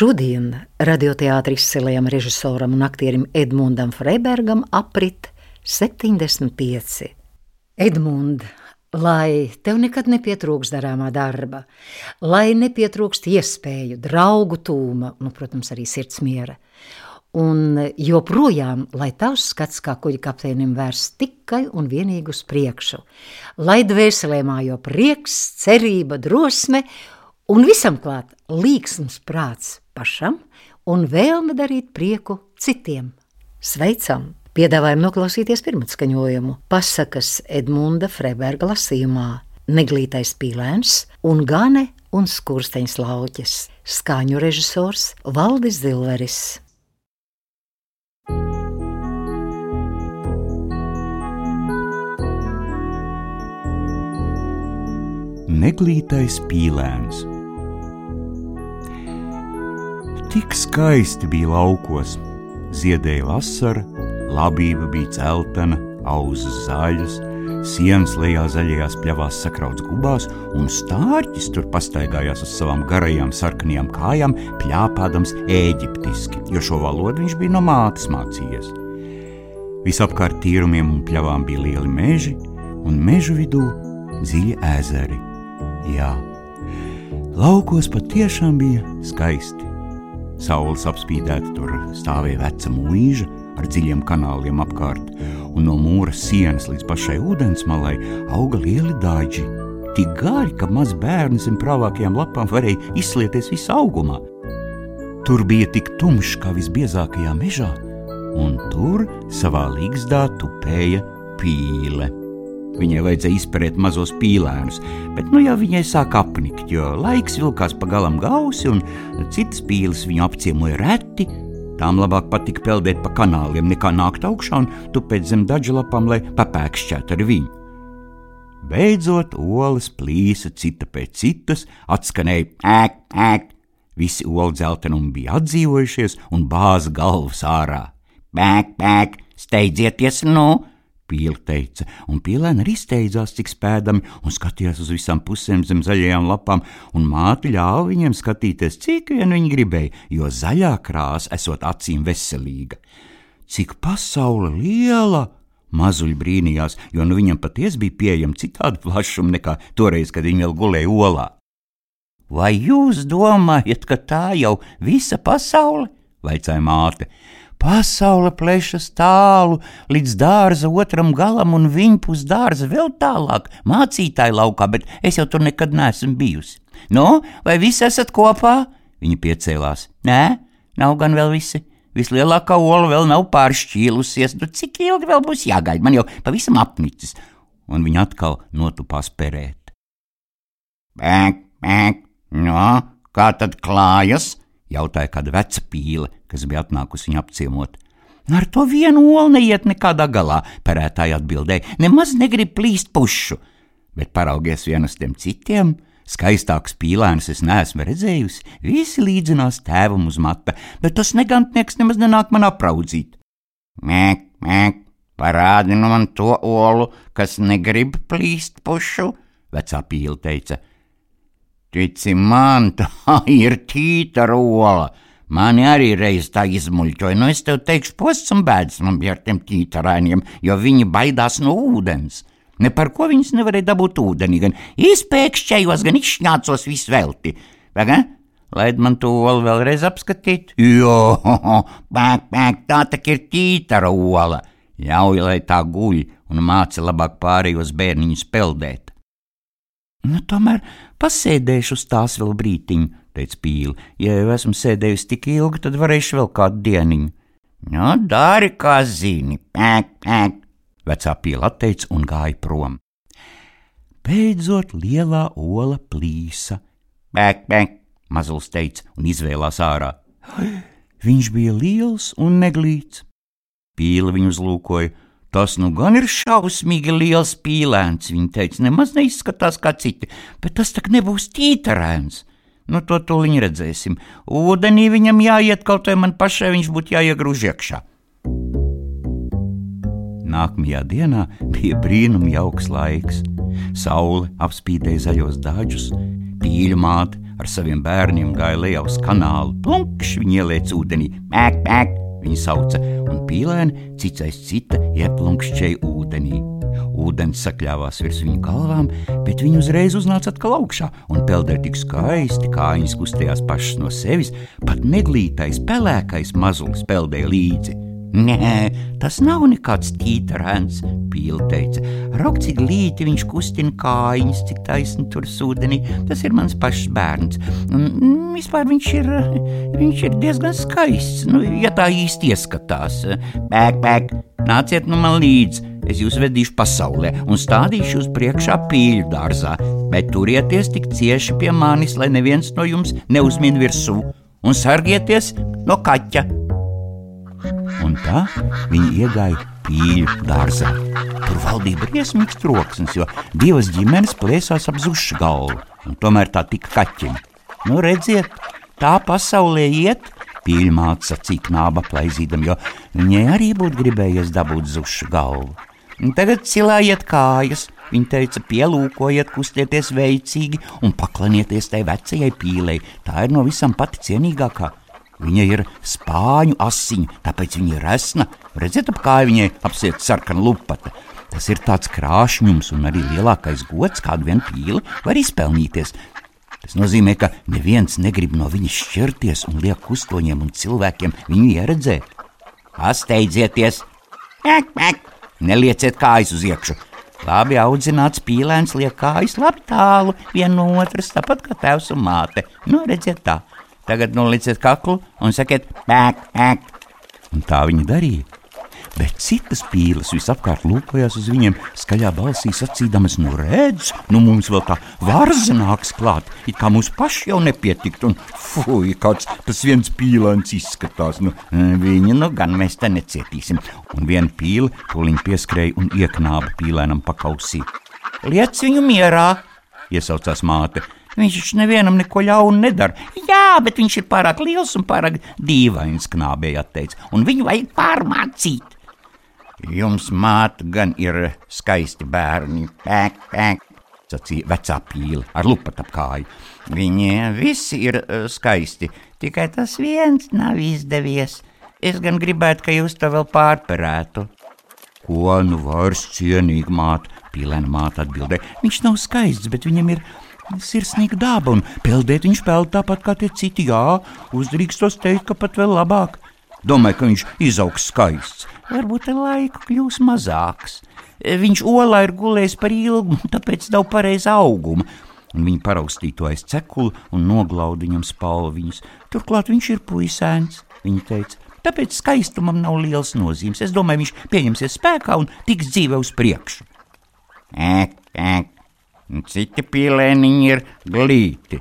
Šodien radioteātris izcilajam režisoram un aktierim Edmundam Freibergam aprit 75. Edmund, lai tev nekad nepietrūks darāmā darba, lai nepietrūkst iespēju, draugu tūma, nu, protams, arī sirds miera. Un joprojām, lai tavs skats kā kuģa kapteinim vērsts tikai un vienīgi uz priekšu, lai dvēselē mājo prieks, cerība, drosme un visam klāt līksms prāts pašam un vēlme darīt prieku citiem. Sveicam! Piedāvājam noklausīties pirmatskaņojumu pasakas Edmunda Freberga lasījumā Neglītais pīlēns un Gane un skursteņas lauķis, skaņu režisors Valdis Zilveris. Neglītais pīlēns Tik skaisti bija laukos, ziedēja vasara, labība bija celtena, auzas zaļas, sienas lejā zaļajās pļavās sakrauts gubās, un stārķis tur pastaigājās uz savām garajām sarkanajām kājām, pļāpādams eģiptiski, jo šo valodu viņš bija no mātes mācījies. Visapkārt tīrumiem un pļavām bija lieli meži, un mežu vidū dziļi ezeri. Jā, laukos patiešām bija skaisti. Saules apspīdēta tur stāvēja veca mūža ar dziļiem kanāliem apkārt, un no mūra sienas līdz pašai ūdensmalai auga lieli dāģi. Tik gari, ka maz bērns zem pravākajām lapām varēja izslieties visā augumā. Tur bija tik tumšs kā visbiezākajā mežā, un tur savā līgzdā tupēja pīle. Viņai vajadzēja izpērēt mazos pīlēnus, bet nu jau viņai sāk apnikt, jo laiks vilkās pa galam gausi, un citas pīles viņu apciemoja reti. Tām labāk patika peldēt pa kanāliem, nekā nākt augšā un tupēt zem daļu lapām, lai papēkšķētu ar viņu. Beidzot, olas plīsa cita pēc citas, atskanēja ēk, ēk. Visi olu dzeltenumi bija atdzīvojušies un bāza galvas ārā. Pēk, pēk, steidzieties, nu! Pīla teica, un pīlēna arī steidzās cik spēdami un skatījās uz visām pusēm zem zaļajām lapām, un māte ļāva viņiem skatīties, cik vien viņi gribēja, jo zaļā krāsa esot acīm veselīga. Cik pasaule liela! Mazuļi brīnījās, jo nu viņam patiesi bija pieejama citāda plašuma nekā toreiz, kad viņi vēl gulēja olā. Vai jūs domājat, ka tā jau visa pasaule? vaicāja māte. Pasaule plešas tālu līdz dārza otram galam un viņpus dārza vēl tālāk, mācītāja laukā, bet es jau tur nekad neesmu bijusi. Nu, vai visi esat kopā? Viņa piecēlās. Nē, nav gan vēl visi. Vislielākā ola vēl nav pāršķīlusies, nu cik ilgi vēl būs jāgaida, man jau pavisam apnicis, un viņa atkal notupās perēt. Pēk, pēk, no, kā tad klājas? jautāja kāda veca pīle, kas bija atnākusi viņu apciemot. Ar to vienu olu neiet nekādā galā, perētāji atbildēja, nemaz negrib plīst pušu, bet paraugies vien uz tiem citiem. Skaistāks pīlēns es neesmu redzējusi, visi līdzinās tēvam uz mata, bet tas negantnieks nemaz nenāk man apraudzīt. Mēk, mēk, parādi nu man to olu, kas negrib plīst pušu, vecā pīle teica. Tici man, tā ir tīta rola. Mani arī reiz tā izmuļķoja. Nu, es tev teikšu, posts un bēdas man bija ar tiem tītarāņiem, jo viņi baidās no ūdens. Ne par ko viņas nevarēja dabūt ūdeni, gan izpēkšķējos, gan izšņācos visvelti. Vai gan? Laid man to olu vēlreiz apskatīt? Jo, pēk, pēk, tā tak ir tītara ola. Ļauj, lai tā guļ un māca labāk pārējos bērniņus peldēt. Nu, tomēr pasēdēšu uz tās vēl brītiņu, teica Pīli. Ja jau esmu sēdējusi tik ilgi, tad varēšu vēl kādu dieniņu. Nu, dari, kā zini, pēk, pēk, vecā pīla atteica un gāja prom. Beidzot, lielā ola plīsa. Pēk, pēk, mazulis teica un izvēlās ārā. Viņš bija liels un neglīts. Pīla viņu uzlūkoja Tas nu gan ir šausmīgi liels pīlēns, viņa teica, nemaz neizskatās kā citi, bet tas tak nebūs tītarēns. Nu, to tuliņ redzēsim. Ūdenī viņam jāiet, kaut vai man pašai viņš būtu jāiegrūž iekšā. Nākamajā dienā bija brīnum jauks laiks. Saule apspīdēja zaļos dāģus, pīļu māte ar saviem bērniem gāja lejā uz kanālu. Plunkšs viņi ieliec ūdenī, mēk, mēk, viņa sauca, un pīlēni cits aiz cita ieplunkšķēja ūdenī. Ūdens sakļāvās virs viņu galvām, bet viņi uzreiz uznāca atkal augšā un peldēja tik skaisti, kā viņas kustējās pašas no sevis, pat neglītais, pelēkais mazulis peldēja līdzi. Nē, tas nav nekāds tītarēns, pīla teica. Rauk, cik līti viņš kustina kājiņas, cik taisni tur sūdenī. Tas ir mans pašs bērns. Un mm, vispār viņš ir, viņš ir diezgan skaists, nu, ja tā īsti ieskatās. Pēk, pēk, nāciet nu man līdzi. Es jūs vedīšu pasaulē un stādīšu uz priekšā pīļu dārzā, bet turieties tik cieši pie manis, lai neviens no jums neuzmin virsū, un sargieties no kaķa un tā viņi iegāja pīļu dārzā. Tur valdīja briesmīgs troksnis, jo divas ģimenes plēsās ap zušu galvu, un tomēr tā tika kaķim. Nu, redziet, tā pasaulē iet, pīļu māca sacīja knāba plaizīdam, jo viņai arī būtu gribējies dabūt zušu galvu. Un tagad cilājiet kājas, viņa teica, pielūkojiet, kustieties veicīgi un paklanieties tai vecajai pīlei. Tā ir no visam pati cienīgākā. Viņa ir spāņu asiņa, tāpēc viņa ir resna. Redziet, ap kā viņai apsiet sarkana lupata. Tas ir tāds krāšņums un arī lielākais gods, kādu vien pīli var izpelnīties. Tas nozīmē, ka neviens negrib no viņas šķirties un liek kustoņiem un cilvēkiem viņu ieredzēt. Pasteidzieties! Ek, ek! Nelieciet kājas uz iekšu! Labi audzināts pīlēns liek kājas labi tālu viena no otras, tāpat kā tēvs un māte. Nu, redziet tā! Tagad noliciet kaklu un sakiet, pēk, pēk. Un tā viņi darīja. Bet citas pīles visapkārt lūkojās uz viņiem, skaļā balsī sacīdamas, nu redz, nu mums vēl tā varza nāks klāt, it kā mums paši jau nepietikt, un fuj, kāds tas viens pīlāns izskatās, nu viņa nu gan mēs te necietīsim. Un viena pīle tūliņ pieskrēja un ieknāba pīlēnam pakausī. Liec viņu mierā, iesaucās māte. Viņš taču nevienam neko ļaunu nedara. Jā, bet viņš ir pārāk liels un pārāk dīvains, knābēji atteica, un viņu vajag pārmācīt. Jums māte gan ir skaisti bērni, pēk, pēk, sacīja vecā pīle ar lupatu ap kāju. Viņi visi ir uh, skaisti, tikai tas viens nav izdevies. Es gan gribētu, ka jūs to vēl pārperētu. Ko nu vairs cienīgi māte, pīlēna māte atbildēja. Viņš nav skaists, bet viņam ir sirsnīga daba, un peldēt viņš peld tāpat kā tie citi. Jā, uzdrīkstos teikt, ka pat vēl labāk. Domāju, ka viņš izaugs skaists, varbūt ar laiku kļūs mazāks. Viņš olā ir gulējis par ilgu, tāpēc nav pareiza auguma. Un viņa paraustīja to aiz cekulu un noglauda viņam spalviņas. Turklāt viņš ir puisēns, viņa teica. Tāpēc skaistumam nav liels nozīmes. Es domāju, viņš pieņemsies spēkā un tiks dzīve uz priekšu. Ek, ek, Citi pīlēniņi ir glīti.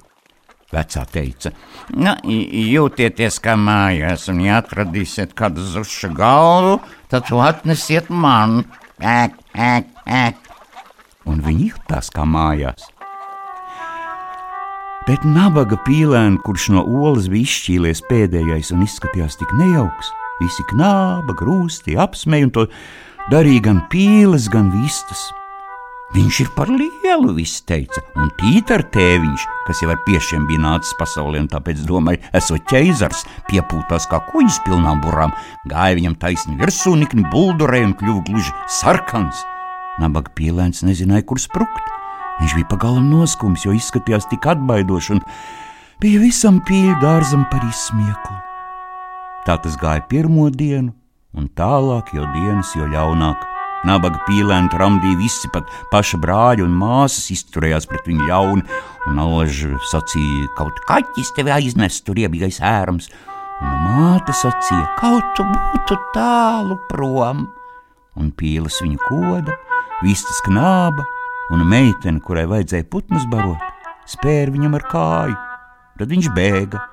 Vecā teica, nu, jūtieties kā mājās, un ja atradīsiet kādu zušu galvu, tad to atnesiet man. Ēk, ēk, ēk. Un viņi jutās kā mājās. Bet nabaga pīlēns, kurš no olas bija izšķīlies pēdējais un izskatījās tik nejauks, visi knāba, grūsti, apsmēja un to darīja gan pīles, gan vistas. Viņš ir par lielu, viss teica, un tītara tēviņš, kas jau ar piešiem bija nācis pasaulē, un tāpēc domāja, esot ķeizars, piepūtās kā kuģis pilnām burām, gāja viņam taisni virsū, nikni buldurē un kļuva gluži sarkans. Nabaga pielēns nezināja, kur sprukt. Viņš bija pagalam noskums, jo izskatījās tik atbaidoši un bija visam pīļu dārzam par izsmieklu. Tā tas gāja pirmo dienu, un tālāk jau dienas, jo ļaunāk. Nabaga pīlēni tramdīja visi, pat paša brāļa un māsas izturējās pret viņu ļauni, un alaži sacīja, kaut kaķis tevi aiznes tur iebīgais ērams, un māte sacīja, kaut tu būtu tālu prom, un pīles viņu koda, vistas knāba, un meitene, kurai vajadzēja putnus barot, spēra viņam ar kāju, tad viņš bēga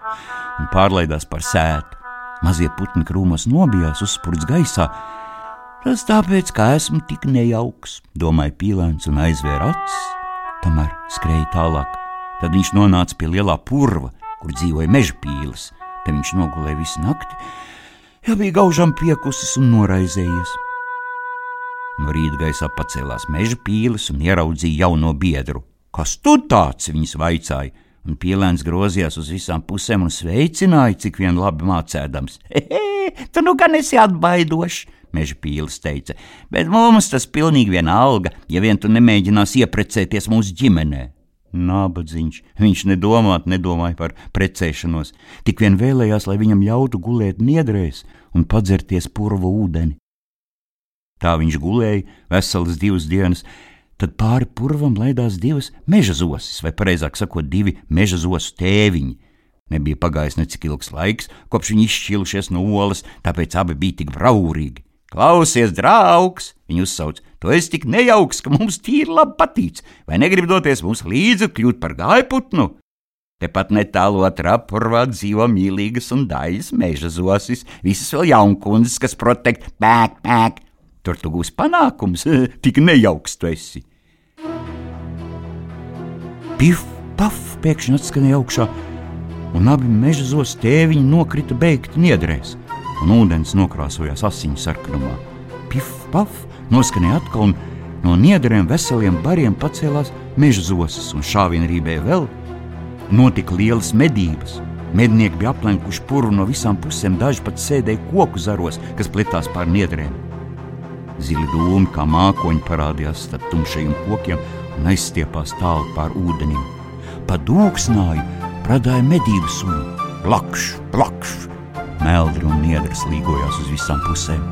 un pārlaidās par sētu. Mazie putni krūmos nobijās, uzspurts gaisā, Tas tāpēc, ka esmu tik nejauks, domāja pīlēns un aizvēra acis, tomēr skrēja tālāk. Tad viņš nonāca pie lielā purva, kur dzīvoja meža pīles. Te viņš nogulēja visu nakti, jau bija gaužam piekusis un noraizējies. No rīta gaisā pacēlās meža pīles un ieraudzīja jauno biedru. Kas tu tāds? viņas vaicāja, un pielēns grozījās uz visām pusēm un sveicināja, cik vien labi mācēdams. Hehe, tu nu gan esi atbaidošs, meža pīlis teica, bet mums tas pilnīgi vienalga, ja vien tu nemēģinās ieprecēties mūsu ģimenē. Nābadziņš, viņš nedomāt, nedomāja par precēšanos, tik vien vēlējās, lai viņam ļautu gulēt niedrēs un padzerties purva ūdeni. Tā viņš gulēja veselas divas dienas, tad pāri purvam laidās divas meža zosis, vai precīzāk sakot, divi meža zosu tēviņi. Nebija pagājis necik ilgs laiks, kopš viņi izšķīlušies no olas, tāpēc abi bija tik braurīgi. Klausies, draugs! Viņu uzsauc. Tu esi tik nejauks, ka mums tīri labi patīk. Vai negribi doties mums līdzi, kļūt par gājputnu? Tepat netālu atrapurvā dzīvo mīlīgas un daļas meža zosis, visas vēl jaunkundzes, kas protekt pēk, pēk. Tur tu gūsi panākums, tik nejauks tu esi. Pif, paf, pēkšņi atskanēja augšā, un abi meža zosis tēviņi nokrita beigti niedrēs un ūdens nokrāsojās asiņu sarkanumā. Pif, paf, noskanēja atkal, un no niedriem veseliem bariem pacēlās meža zosis, un šāvienā rībēja vēl. Notika lielas medības. Mednieki bija aplenkuši puru no visām pusēm, daži pat sēdēja koku zaros, kas plitās pār niedrēm. Zili dūmi kā mākoņi parādījās starp tumšajiem kokiem un aizstiepās tālu pār ūdenim. Pa dūksnāju pradāja medību sunu. Plakš, plakš, Meldri un niedras līgojās uz visām pusēm.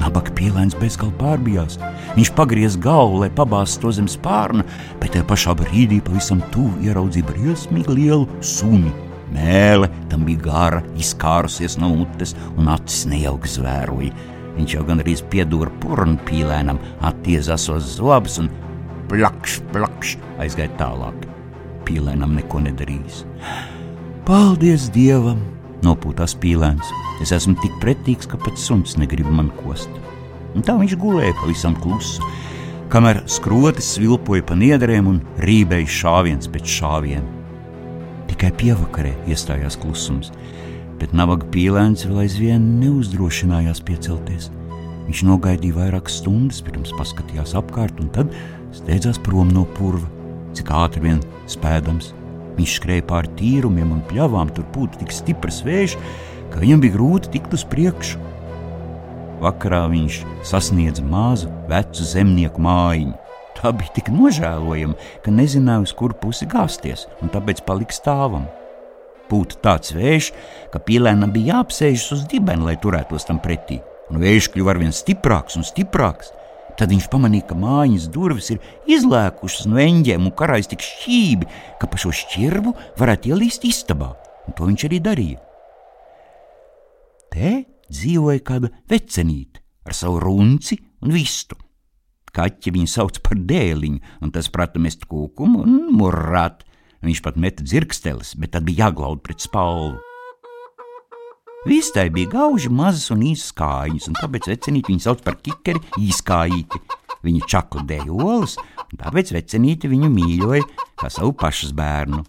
Nabaga pielēns bezgalīgi pārbijās. Viņš pagrieza galvu, lai pabāztu to zem spārna, bet tajā pašā brīdī pavisam tuvu ieraudzīja briesmīgi lielu suni. Mēle tam bija gara, izkārusies no mutes un acis nejauki zvēroja. Viņš jau gandrīz piedūra purnu pīlēnam, attiezās uz zobus un plakš, plakš aizgāja tālāk. Pīlēnam neko nedarījis. Paldies Dievam! Nopūtās pīlēns. Es esmu tik pretīgs, ka pat suns negrib man kost. Un tā viņš gulēja pavisam klusu, kamēr skrotis svilpoja pa niedrēm un rībēja šāviens pēc šāviena. Tikai pievakarē iestājās klusums, bet nabaga pīlēns vēl aizvien neuzdrošinājās piecelties. Viņš nogaidīja vairākas stundas, pirms paskatījās apkārt, un tad steidzās prom no purva, cik ātri vien spēdams. Viņš skrēja pāri tīrumiem un pļavām, tur pūta tik stiprs vējš, ka viņam bija grūti tikt uz priekšu. Vakarā viņš sasniedza mazu, vecu zemnieku mājiņu. Tā bija tik nožēlojama, ka nezināja, uz kuru pusi gāzties, un tāpēc palika stāvam. Pūta tāds vējš, ka pīlēnam bija jāapsēžas uz dibena, lai turētos tam pretī, un vējš kļuva arvien stiprāks un stiprāks. Tad viņš pamanīja, ka mājas durvis ir izlēkušas no eņģiem un karājas tik šķīvi, ka pa šo šķirbu varētu ielīst istabā, un to viņš arī darīja. Te dzīvoja kāda vecenīte ar savu runci un vistu. Kaķi viņu sauc par dēliņu, un tas prata mest kūkumu un murrāt. Viņš pat meta dzirksteles, bet tad bija jāglaud pret spalvu. Vistai bija gauži mazas un īsas kājas, un tāpēc vecenīti viņu sauc par kikeri īskājīti. Viņa čakludēja olas, un tāpēc vecenīti viņu mīļoja kā savu pašas bērnu.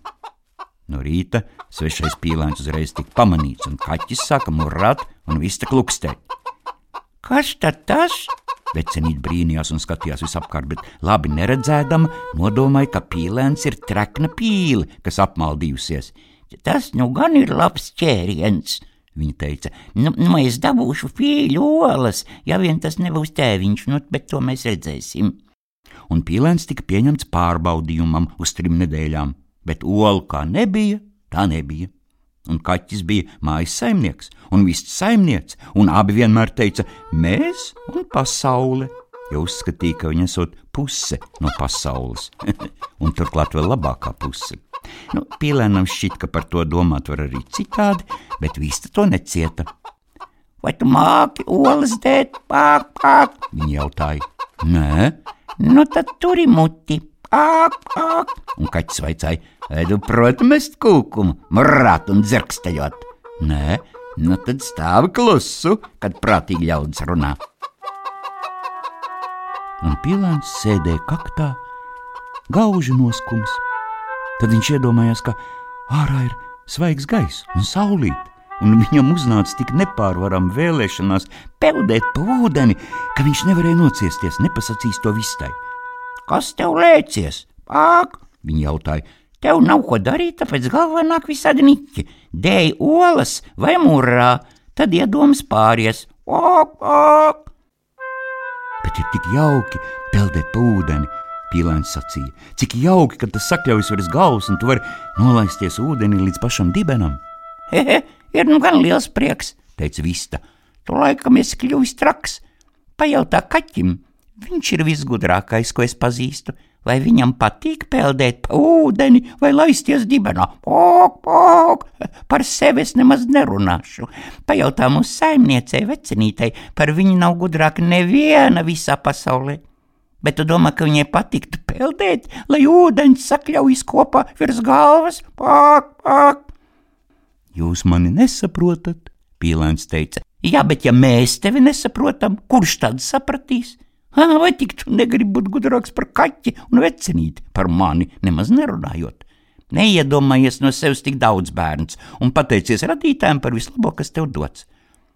No rīta svešais pīlāns uzreiz tika pamanīts, un kaķis sāka murrāt un vista klukstēt. Kas tad tas? Vecenīte brīnījās un skatījās visapkārt, bet labi neredzēdama, nodomāja, ka pīlēns ir trekna pīle, kas apmaldījusies. Tas nu gan ir labs ķēriens, Viņa teica, nu, nu es dabūšu fīļu olas, ja vien tas nebūs tēviņš, nu, bet to mēs redzēsim. Un pīlēns tika pieņemts pārbaudījumam uz trim nedēļām, bet olu kā nebija, tā nebija. Un kaķis bija mājas saimnieks, un viss saimnieks, un abi vienmēr teica, mēs un pasaule jo uzskatīja, ka viņa esot puse no pasaules, un turklāt vēl labākā puse. Nu, Pīlēnam šķiet, ka par to domāt var arī citādi, bet vista to necieta. Vai tu māki olas dēt, pāk, pāk? Viņa jautāja. Nē, nu tad turi muti, pāk, pāk. Un kaķis vaicāja, vai tu proti mest kūkumu, mrāt un dzerksteļot? Nē, nu tad stāvi klusu, kad prātīgi ļaudis runā un pilēns sēdēja kaktā, gauži noskums. Tad viņš iedomājās, ka ārā ir svaigs gaiss un saulīt, un viņam uznāca tik nepārvarama vēlēšanās peldēt pa ūdeni, ka viņš nevarēja nociesties, nepasakīs to vistai. Kas tev lēcies? Pāk! Viņa jautāja, Tev nav ko darīt, tāpēc galvā nāk visādi niķi. Dēj olas vai mūrā, tad iedomas pāries. Ok, ok! Bet ir tik jauki peldēt pa ūdeni, Pīlēns sacīja. Cik jauki, kad tas sakļaujas virs galvas un tu vari nolaisties ūdenī līdz pašam dibenam. Hehe, ir nu gan liels prieks, teica Vista. Tu laikam esi kļuvis traks. Pajautā kaķim, viņš ir visgudrākais, ko es pazīstu. Vai viņam patīk peldēt pa ūdeni vai laisties dibenā? Pok, pok! Par sevi es nemaz nerunāšu. Pajautā mūsu saimniecei, vecinītei, par viņu nav gudrāka neviena visā pasaulē. Bet tu domā, ka viņai patiktu peldēt, lai ūdens sakļaujas kopā virs galvas? Pāk, pāk! Jūs mani nesaprotat, Pīlēns teica. Jā, bet ja mēs tevi nesaprotam, kurš tad sapratīs? Vai tik tu negribi būt gudrāks par kaķi un vecinīti, par mani nemaz nerunājot? Neiedomājies no sevis tik daudz bērns un pateicies radītājiem par vislabo, kas tev dots.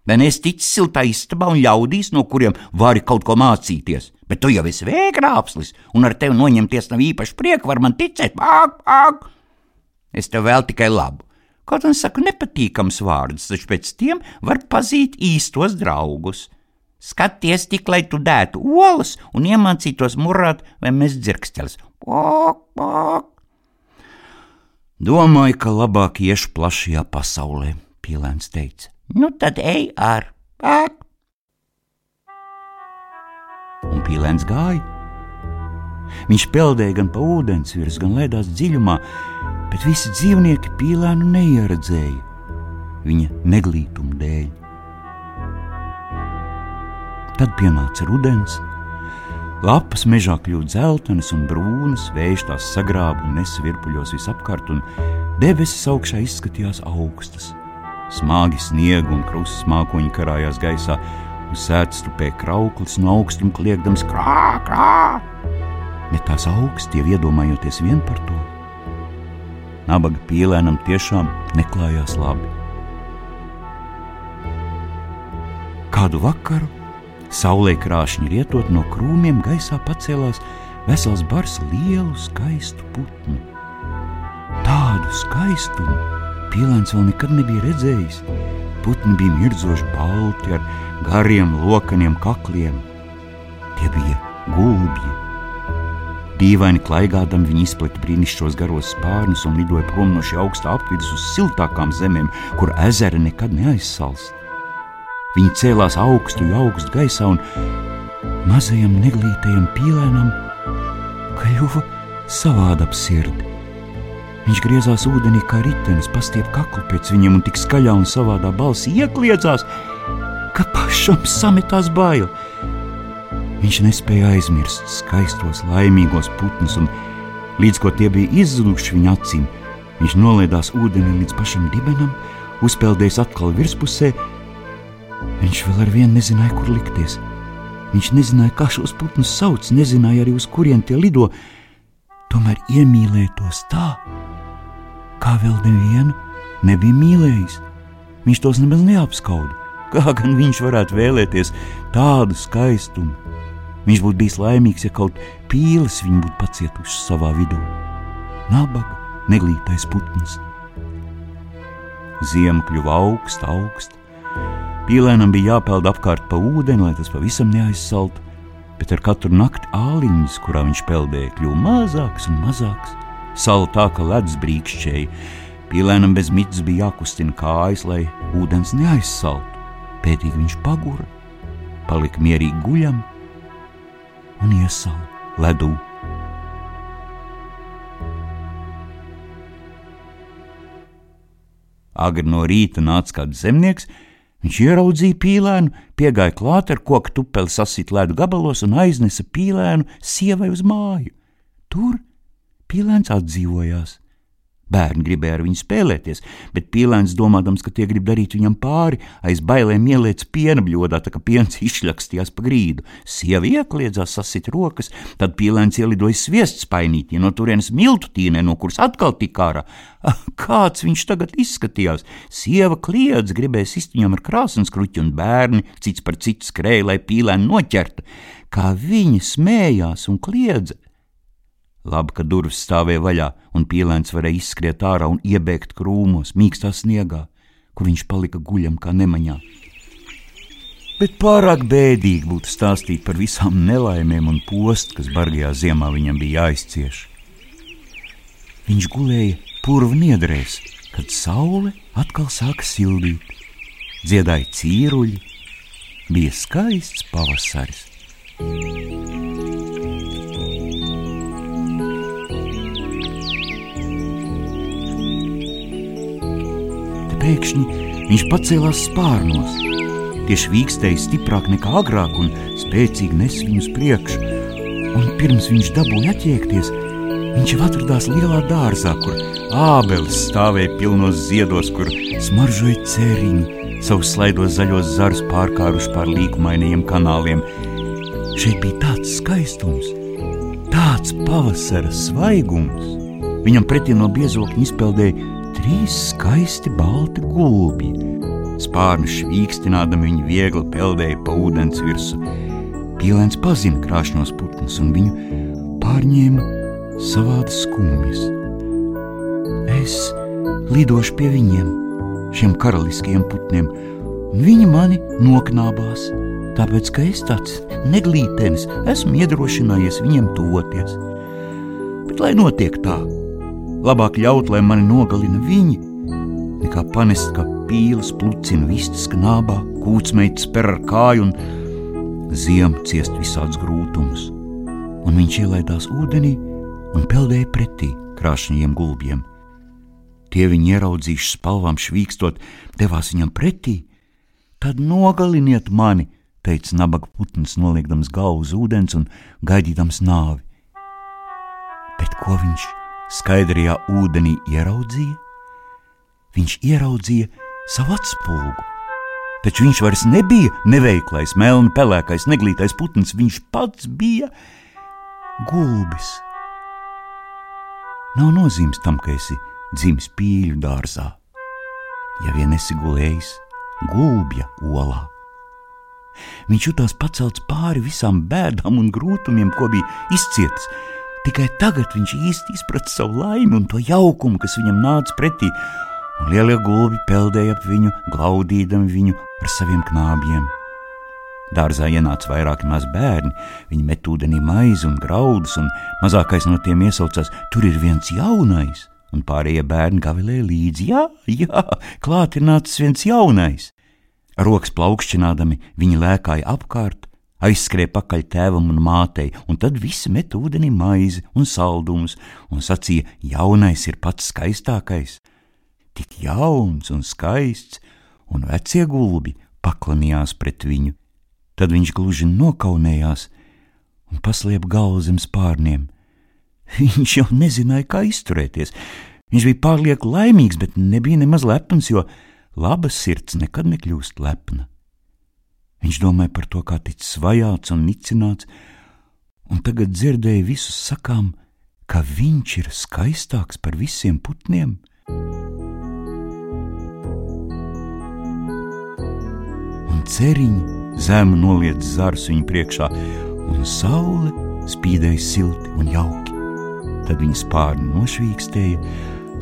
Vai es ticu siltā istabā un ļaudīs, no kuriem vari kaut ko mācīties, bet tu jau esi vēgrāpslis, un ar tevi noņemties nav īpaši prieka, var man ticēt, pāk, pāk! Es tev vēl tikai labu. Kaut gan saku nepatīkams vārdus, taču pēc tiem var pazīt īstos draugus. Skaties tik, lai tu dētu olas un iemācītos murāt vai mēs dzirksteļus. Domāju, ka labāk iešu plašajā pasaulē, Pīlēns teica. Nu tad ej ar pāk! Un Pīlēns gāja. Viņš peldēja gan pa ūdens virs, gan ledās dziļumā, bet visi dzīvnieki pīlēnu neieredzēja viņa neglītuma dēļ. Tad pienāca rudens, lapas mežā kļuva dzeltenas un brūnas, vējš tās sagrāba un nesvirpuļos visapkārt, un debesis augšā izskatījās augstas. Smagi sniega un krustas mākoņi karājās gaisā, uz sēdes tupēja krauklis no augstuma kliegdams krā, krā. Ne tās augsts, tie iedomājoties vien par to nabaga pīlēnam tiešām neklājās labi. Kādu vakaru, saulē krāšņi rietot no krūmiem, gaisā pacēlās vesels bars lielu, skaistu putnu. Tādu skaistumu pīlēns vēl nekad nebija redzējis. Putni bija mirdzoši balti ar gariem, lokaniem kakliem. Tie bija gulbji, Dīvaini klaigādam viņi izplata brīnišķos garos spārnus un lidoja prom no šī augstā apvidus uz siltākām zemēm, kur ezera nekad neaizsalst. Viņi cēlās augstu, augstu gaisā un mazajam neglītajam pīlēnam kļuva savāda ap sirdi. Viņš griezās ūdenī kā ritenis, pastiep kaklu pēc viņiem un tik skaļā un savādā balsī iekliedzās, ka pašam sametās bail. Viņš nespēja aizmirst skaistos, laimīgos putnus, un līdz ko tie bija izzuduši viņa acīm, viņš nolaidās ūdenī līdz pašam dibenam, uzpeldējis atkal virspusē. Viņš vēl ar vienu nezināja, kur likties. Viņš nezināja, kā šos putnus sauc, nezināja arī uz kurien tie lido. Tomēr iemīlēja tos tā, kā vēl nevienu nebija mīlējis. Viņš tos nemaz neapskauda. Kā gan viņš varētu vēlēties tādu skaistumu, Viņš būtu bijis laimīgs, ja kaut pīles viņu būtu pacietušas savā vidū. Nabaga, neglītais putns. Ziema kļuva augsta, augsta. Pīlēnam bija jāpeld apkārt pa ūdeni, lai tas pavisam neaizsaltu, bet ar katru nakti āliņas, kurā viņš peldēja, kļuva mazāks un mazāks. Sala tā kā ledus brīkšķēja. Pīlēnam bez mitas bija jākustina kājas, lai ūdens neaizsaltu. Pētīgi viņš pagura, palika mierīgi guļams un iesala ledū. Agri no rīta nāca kāds zemnieks, viņš ieraudzīja pīlēnu, piegāja klāt ar koku tupeli sasīt ledu gabalos un aiznesa pīlēnu sievai uz māju. Tur pīlēns atdzīvojās. Bērni gribēja ar viņu spēlēties, bet pīlēns, domādams, ka tie grib darīt viņam pāri, aiz bailēm ieliec piena bļodā, tā kā piens izšļakstījās pa grīdu. Sieva iekliedzās, sasit rokas, tad pīlēns ielidoja sviests painītī no turienes miltu tīnē, no kuras atkal tik ārā. Ah, kāds viņš tagad izskatījās? Sieva kliedz, gribēja sist viņam ar krāsnes kruķi, un bērni cits par citu skrēja, lai pīlēnu noķertu. Kā viņi smējās un kliedza! Labi, ka durvis stāvēja vaļā, un pīlēns varēja izskriet ārā un iebēgt krūmos, mīkstā sniegā, kur viņš palika guļam kā nemaņā. Bet pārāk bēdīgi būtu stāstīt par visām nelaimēm un postu, kas bargajā ziemā viņam bija jāizcieš. Viņš gulēja purva niedrēs, kad saule atkal sāka sildīt. Dziedāja cīruļi, bija skaists pavasaris. Te pēkšņi viņš pacēlās spārnos. Tieši vīkstēja stiprāk nekā agrāk un spēcīgi nes viņu uz priekšu. Un pirms viņš dabūja attiekties, viņš jau atradās lielā dārzā, kur ābeles stāvēja pilnos ziedos, kur smaržoja cēriņi, savus slaidos zaļos zarus pārkāruši pār līkumainajiem kanāliem. Šeit bija tāds skaistums, tāds pavasara svaigums. Viņam pretī no biezokļa izpeldēja trīs skaisti balti gulbi. Spārnu švīkstinādami viņi viegli peldēja pa ūdens virsmu. Pīlēns pazina krāšņos putnus un viņu pārņēma savādas skumjas. Es lidošu pie viņiem, šiem karaliskajiem putniem, un viņi mani noknābās. Tāpēc, ka es tāds neglītenis, esmu iedrošinājies viņiem toties. Bet lai notiek tā, labāk ļaut, lai mani nogalina viņi, nekā panest, ka pīles plucina vistas knābā, kūtsmeitas per ar kāju un ziem ciest visādus grūtumus. Un viņš ielaidās ūdenī un peldēja pretī krāšņiem gulbiem. Tie viņi ieraudzījuši spalvām švīkstot, devās viņam pretī. Tad nogaliniet mani, teica nabaga putns, noliekdams galvu uz ūdens un gaidīdams nāvi. Bet ko viņš skaidrajā ūdenī ieraudzīja? Viņš ieraudzīja savu atspulgu. Taču viņš vairs nebija neveiklais, melni pelēkais, neglītais putns. Viņš pats bija gulbis. Nav nozīmes tam, ka esi dzimis pīļu dārzā, ja vien esi gulējis gulbja olā. Viņš jutās pacelts pāri visām bēdām un grūtumiem, ko bija izcietis. Tikai tagad viņš īsti izprata savu laimi un to jaukumu, kas viņam nāca pretī, un lielie gulbi peldēja ap viņu, glaudīdami viņu ar saviem knābiem. Dārzā ienāca vairāki mazi bērni. Viņi met ūdenī maizi un graudus, un mazākais no tiem iesaucās: Tur ir viens jaunais, un pārējie bērni gavilēja līdzi: Jā, jā, klāt ir nācis viens jaunais. Rokas plaukšķinādami viņi lēkāja apkārt, aizskrēja pakaļ tēvam un mātei, un tad visi met ūdenī maizi un saldumus, un sacīja: Jaunais ir pats skaistākais! Tik jauns un skaists, un vecie gulbi paklanījās pret viņu Tad viņš gluži nokaunējās un paslēpa galvu zem spārniem. Viņš jau nezināja, kā izturēties. Viņš bija pārlieku laimīgs, bet nebija nemaz lepns, jo laba sirds nekad nekļūst lepna. Viņš domāja par to, kā ticis vajāts un nicināts, un tagad dzirdēja visus sakām, ka viņš ir skaistāks par visiem putniem. Un ceriņi zemu noliec zars viņa priekšā, un saule spīdēja silti un jauki. Tad viņa spārni nošvīkstēja,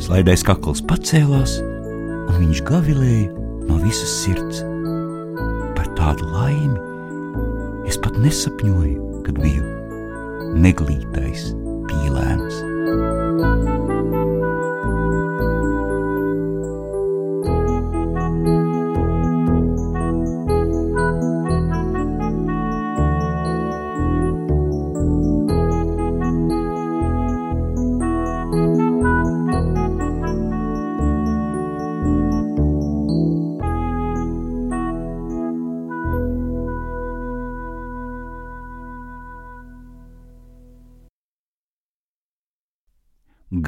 slaidais kakls pacēlās, un viņš gavilēja no visas sirds. Tādu laimi es pat nesapņoju, kad biju neglītais pīlēns.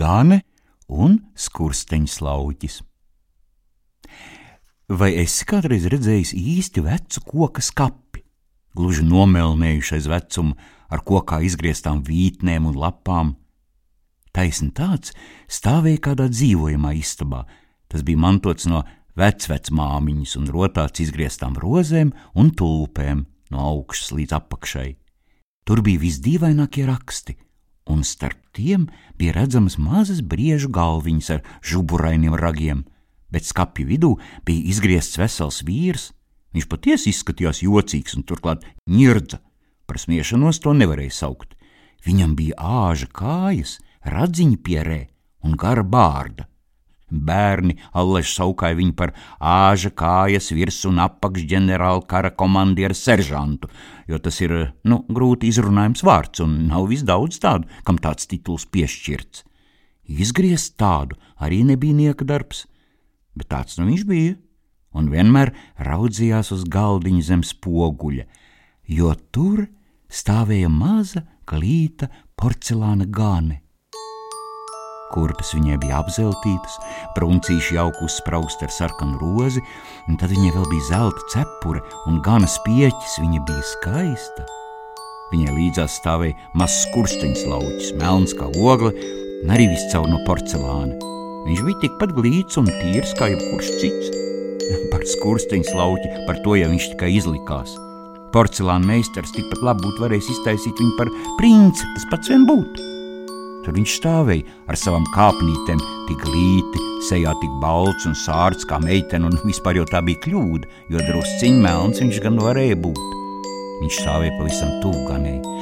Gane un skursteņa slauķis. Vai esi kādreiz redzējis īsti vecu koka skapi, gluži nomelnējušais vecumu ar kokā izgrieztām vītnēm un lapām? Taisni tāds stāvēja kādā dzīvojamā istabā. Tas bija mantots no vecvecmāmiņas un rotāts izgrieztām rozēm un tulpēm no augšas līdz apakšai. Tur bija visdīvainākie raksti, un starp tiem bija redzamas mazas briežu galviņas ar žuburainiem ragiem, bet skapju vidū bija izgriezts vesels vīrs. Viņš patiesi izskatījās jocīgs un turklāt ņirdza. Par smiešanos to nevarēja saukt. Viņam bija āža kājas, radziņa pierē un gara bārda. Bērni allaž saukāja viņu par āža kājas virsmu un apakšģenerāla kara komandieru seržantu, jo tas ir, nu, grūti izrunājams vārds un nav visdaudz tādu, kam tāds tituls piešķirts. Izgriezt tādu arī nebija nieka darbs, bet tāds nu viņš bija, un vienmēr raudzījās uz galdiņa zem spoguļa, jo tur stāvēja maza, klīta porcelāna gāne Kurpes viņai bija apzeltītas, bruncīši jauku uzsprausti ar sarkanu rozi, un tad viņai vēl bija zelta cepure un gana spieķis, viņa bija skaista. Viņai līdzās stāvēja mazs skursteņš lauķis, melns kā ogle, un arī viss caur no porcelāna. Viņš bija tikpat glīts un tīrs kā jebkurš cits. Par skursteņš lauķi, par to jau viņš tikai izlikās. Porcelāna meistars tikpat labi būtu varējis iztaisīt viņu par princi, tas pats vien būtu. Tur viņš stāvēja ar savām kāpnītēm, tik līti, sejā tik balts un sārts kā meitene, un vispār jau tā bija kļūda, jo drusciņš melns viņš gan varēja būt. Viņš stāvēja pavisam tuvu ganēji.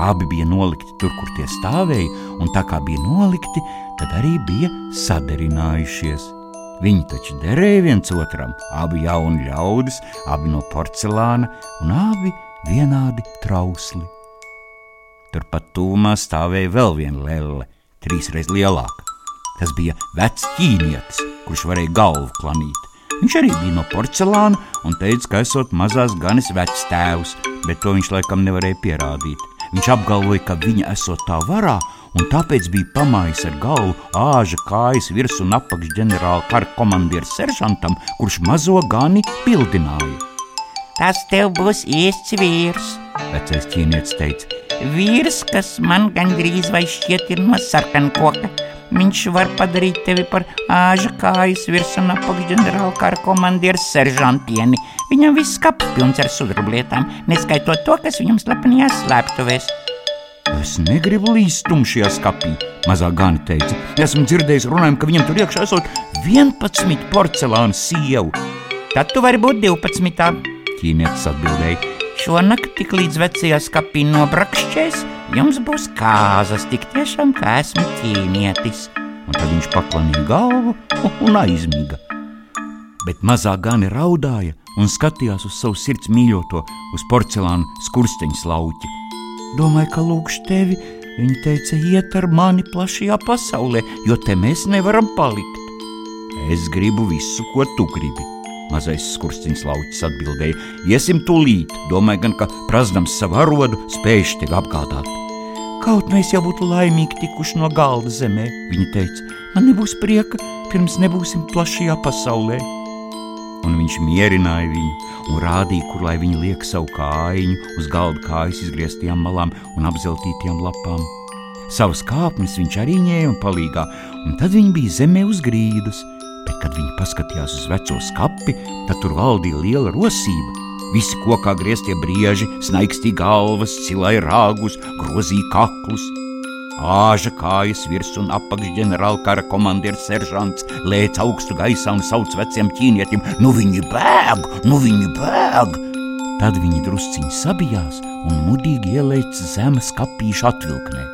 Abi bija nolikti tur, kur tie stāvēja, un tā kā bija nolikti, tad arī bija sadarinājušies. Viņi taču derēja viens otram, abi jauni ļaudis, abi no porcelāna un abi vienādi trausli. Turpat tūmā stāvēja vēl viena lelle, trīsreiz lielāka. Tas bija vecs ķīnietis, kurš varēja galvu klanīt. Viņš arī bija no porcelāna un teica, ka esot mazās ganis vecs tēvs, bet to viņš laikam nevarēja pierādīt. Viņš apgalvoja, ka viņa esot tā varā, un tāpēc bija pamājis ar galvu āža kājas virs un apakš ģenerāla kara komandieru seržantam, kurš mazo gani pildināja. Tas tev būs īsts vīrs, vecais ķīnietis teica Vīrs, kas man gandrīz vai šķiet ir no sarkana koka. Viņš var padarīt tevi par āža kājas virsmu un apakšģenerāla kara komandieru seržantieni. Viņam viss kaps pilns ar sudrablietām, neskaitot to, kas viņam slepenījās slēptuvēs. Es negribu līst tumšajā skapī, mazā gani teica. Esmu dzirdējis runājumu, ka viņam tur iekšā esot 11 porcelāna sievu. Tad tu vari būt 12. Ķīnietis atbildēja. Šonakt, tik līdz vecajā skapī nobrakšķēs, jums būs kāzas, tik tiešām kā esmu ķīnietis. Un tad viņš paklanīja galvu un aizmiga. Bet mazā gani raudāja un skatījās uz savu sirds mīļoto, uz porcelāna skursteņa lauķi. Domāju, ka lūkšu tevi, viņa teica, iet ar mani plašajā pasaulē, jo te mēs nevaram palikt. Es gribu visu, ko tu gribi Mazais skursteņš lauķis atbildēja: Iesim tūlīt, domāju, gan ka prasdams savu arodu, spējuši tevi apgādāt. Kaut mēs jau būtu laimīgi tikuši no galda zemē, viņa teica, man nebūs prieka, pirms nebūsim plašajā pasaulē. Un viņš mierināja viņu un rādīja, kur lai viņa liek savu kājiņu uz galda kājas izgrieztajām malām un apzeltītajām lapām. Savas kāpnes viņš arī ņēma palīgā, un tad viņi bija zemē uz grīdas, bet, kad viņi paskatījās uz veco skapi, tad tur valdīja liela rosība. Visi kokā grieztie brieži, snaigstīja galvas, cilāja rāgus, grozīja kaklus. Āža kājas virs un apakš ģenerāla kara komandieris seržants lēca augstu gaisā un sauc veciem ķīnietim: Nu viņi bēg, nu viņi bēg! Tad viņi drusciņi sabijās un mudīgi ielēca zemes kapīšu atvilknē.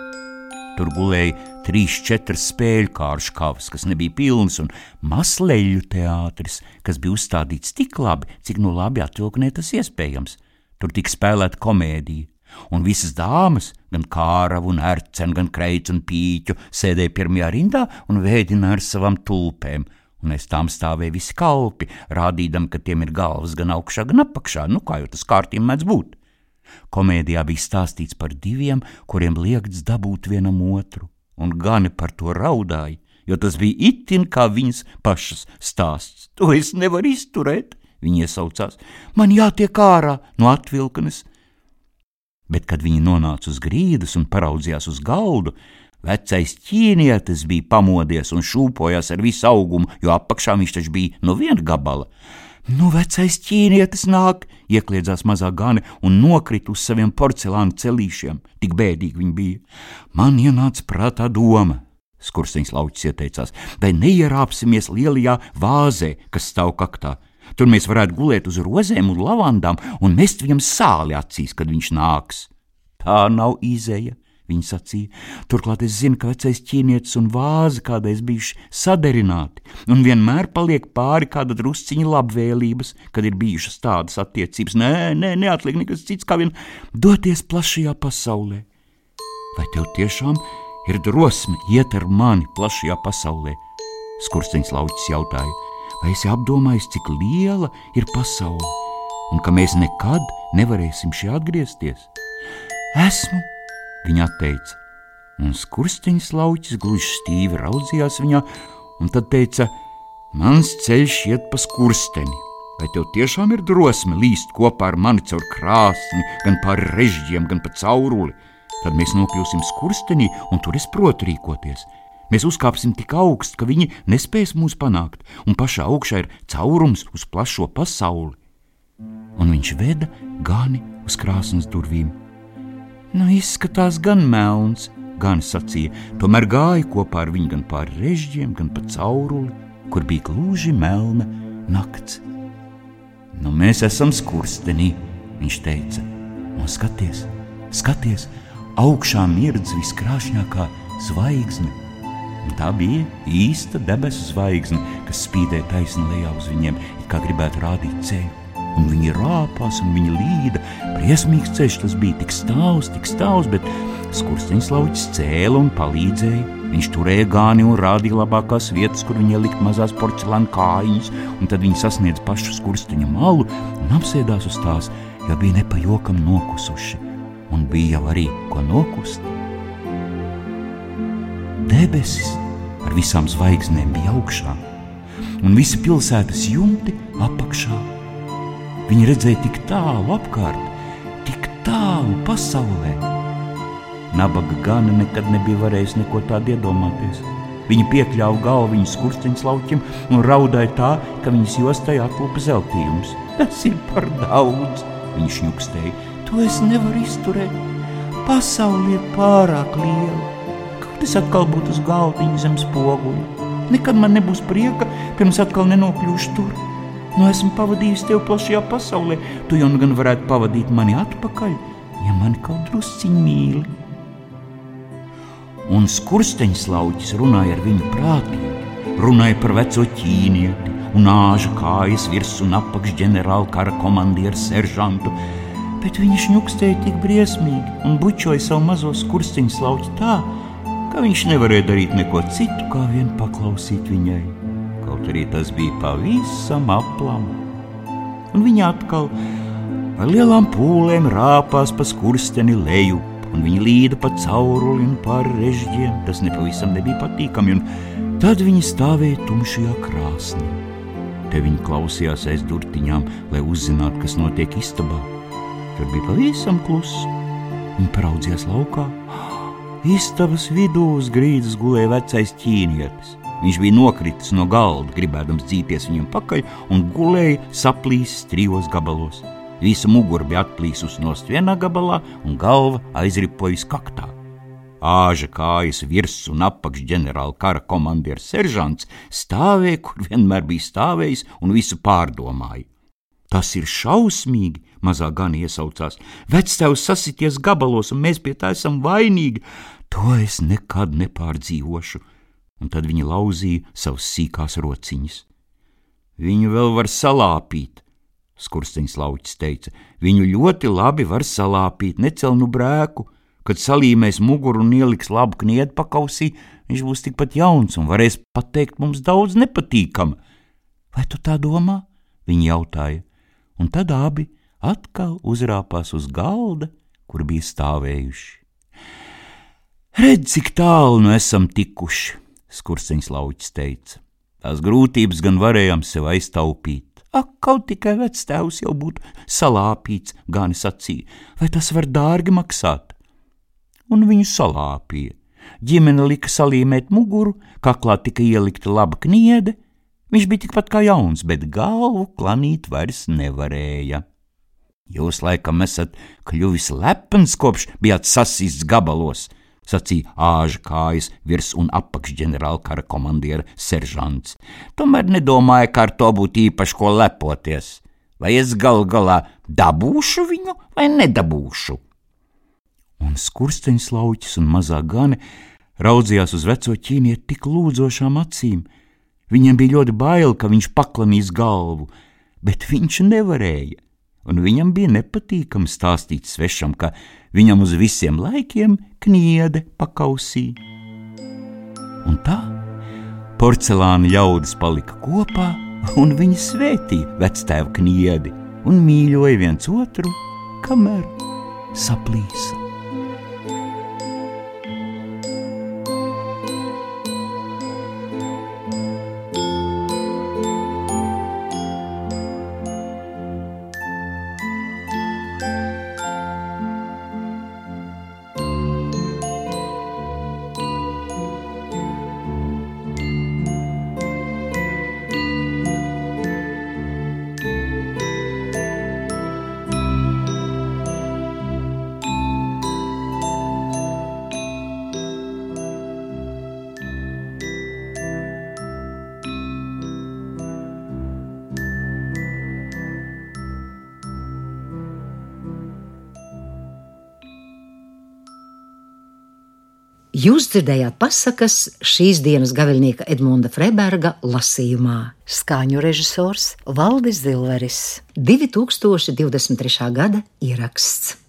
Tur gulēja trīs, četras spēļu kāršu kavas, kas nebija pilnas, un masleļu teātris, kas bija uzstādīts tik labi, cik no nu labi atvilknē tas iespējams. Tur tika spēlēta komēdija, un visas dāmas, gan kāravu, un ērcenu, gan kreicu un pīķu, sēdēja pirmajā rindā un vēdināja ar savām tulpēm, un aiz tām stāvēja visi kalpi, rādīdam, ka tiem ir galvas gan augšā, gan apakšā, nu kā jau tas kārtīgi mēdz būt. Komēdijā bija stāstīts par diviem, kuriem liekts dabūt vienam otru, un gani par to raudāja, jo tas bija itin kā viņas pašas stāsts. To es nevaru izturēt, viņi iesaucās, man jātiek ārā no atvilknes. Bet, kad viņi nonāca uz grīdas un paraudzījās uz galdu, vecais ķīnietis bija pamodies un šūpojās ar visu augumu, jo apakšā viņš taču bija no viena gabala. Nu, vecais ķīnietis nāk, iekļiedzās mazā gane un nokrita uz saviem porcelāna celīšiem. Tik bēdīgi viņi bija. Man ienāca prātā doma. Skursteņš lauķis ieteicās, vai neierāpsimies lielajā vāzē, kas stāv kaktā. Tur mēs varētu gulēt uz rozēm un lavandām un mest viņam sāli acīs, kad viņš nāks. Tā nav izēja, viņa sacīja. Turklāt es zinu, ka vecais ķīnietis un vāze kādreiz bijuši saderināti, un vienmēr paliek pāri kāda drusciņa labvēlības, kad ir bijušas tādas attiecības. Nē, nē, neatliek nekas cits, kā vien doties plašajā pasaulē. Vai tev tiešām ir drosme iet ar mani plašajā pasaulē? Skursteņš lauķis jautāja, vai esi apdomājis, cik liela ir pasaule, un ka mēs nekad nevarēsim šeit atgriezties? Esmu viņa atteica. Un skursteņš lauķis gluži stīvi raudzījās viņā, un tad teica: Mans ceļš iet pa skursteni. Vai tev tiešām ir drosme līst kopā ar mani caur krāsni, gan pāri režģiem, gan pa cauruli? Tad mēs nokļūsim skurstenī, un tur es protu rīkoties. Mēs uzkāpsim tik augstu, ka viņi nespēs mūs panākt, un pašā augšā ir caurums uz plašo pasauli. Un viņš veda gani uz krāsnes durvīm. Nu, izskatās gan melns, gan sacīja, tomēr gāja kopā ar viņu gan pāri režģiem, gan pa cauruli, kur bija gluži melna nakts. Nu, mēs esam skurstenī, viņš teica, un skaties, skaties, augšā mirdz viskrāšņākā zvaigzne. Un tā bija īsta debesu zvaigzne, kas spīdēja taisni lejā uz viņiem, kā gribētu rādīt ceļu un viņi rāpās, un viņi līda. Briesmīgs ceļš tas bija tik stāvs, tik stāvs, bet skursteņš lauķis cēla un palīdzēja. Viņš turēja gāni un rādīja labākās vietas, kur viņa likt mazās porcelāna kājiņas, un tad viņi sasniedz pašu skursteņa malu un apsēdās uz tās, jo bija nepajokam nokusuši, un bija jau arī ko nokust. Debesis ar visām zvaigznēm bija augšā, un visi pilsētas jumti apakšā Viņi redzēja tik tālu apkārt, tik tālu pasaulē. Nabaga gana nekad nebija varējis neko tādu iedomāties. Viņa piekļāva galvu viņas skursteņa lauķim un raudāja tā, ka viņas jostai atlupa zeltījums. Tas ir par daudz, viņš šņukstēja. To es nevaru izturēt. Pasaule ir pārāk liela. Kaut es atkal būtu uz galdiņa zem spoguļa. Nekad man nebūs prieka, pirms atkal nenokļūšu tur. Nu, esmu pavadījis tevi plašajā pasaulē, tu jau nu gan varētu pavadīt mani atpakaļ, ja mani kaut drusciņi mīli. Un skursteņš lauķis runāja ar viņu prātīgi, runāja par veco ķīnieti un āža kājas virsmu un apakš ģenerāla kara komandieru seržantu, bet viņš ņukstēja tik briesmīgi un bučoja savu mazo skursteņu lauķi tā, ka viņš nevarēja darīt neko citu, kā vien paklausīt viņai kaut arī tas bija pavisam aplam. Un viņa atkal ar lielām pūlēm rāpās pa skursteni leju, un viņa līda pa cauruli un pāri režģiem. Tas nepavisam nebija patīkami, un tad viņa stāvēja tumšajā krāsnī. Te viņa klausījās aiz durtiņām, lai uzzinātu, kas notiek istabā. Tur bija pavisam kluss. Viņa paraudzījās laukā. Istabas vidū uz grīdas gulēja vecais ķīnietis. Viņš bija nokritis no galda, gribēdams dzīties viņam pakaļ, un gulēja saplīsis trijos gabalos. Visa mugura bija atplīsusi no vienā gabalā, un galva aizripojusi kaktā. Āža kājas virsmas un apakš ģenerāla kara komandieris seržants stāvēja, kur vienmēr bija stājis un visu pārdomāja. Tas ir šausmīgi, mazā gan iesaucās. Vectēvs sasities gabalos, un mēs pie tā esam vainīgi. To es nekad nepārdzīvošu un tad viņa lauzīja savas sīkās rociņas. Viņu vēl var salāpīt, skursteņš lauķis teica. Viņu ļoti labi var salāpīt, necelnu brēku. Kad salīmēs muguru un ieliks labu kniedu pakausī, viņš būs tikpat jauns un varēs pateikt mums daudz nepatīkama. Vai tu tā domā? Viņa jautāja, un tad abi atkal uzrāpās uz galda, kur bija stāvējuši. Redz, cik tālu nu esam tikuši! Skursteņš lauķis teica. Tās grūtības gan varējām sev aiztaupīt. Ak, kaut tikai vectēvs jau būtu salāpīts, gan sacīja, vai tas var dārgi maksāt? Un viņu salāpīja. Ģimene lika salīmēt muguru, kaklā tika ielikta laba kniede, Viņš bija tikpat kā jauns, bet galvu klanīt vairs nevarēja. Jūs laikam esat kļuvis lepns, kopš bijāt sasīsts gabalos, sacīja āža kājas virs un apakšģenerāla kara komandiera seržants. Tomēr nedomāju, ka ar to būtu īpaši ko lepoties. Vai es gal galā dabūšu viņu vai nedabūšu? Un skursteņš lauķis un mazā gane raudzījās uz veco ķīnieti tik lūdzošām acīm. Viņam bija ļoti bail, ka viņš paklanīs galvu, bet viņš nevarēja un viņam bija nepatīkami stāstīt svešam, ka viņam uz visiem laikiem kniede pakausī. Un tā porcelāna ļaudis palika kopā, un viņi svētīja vectēva kniedi un mīļoja viens otru, kamēr saplīsa. Jūs dzirdējāt pasakas šīs dienas gaviļnieka Edmunda Freiberga lasījumā. Skaņu režisors Valdis Zilveris, 2023. gada ieraksts.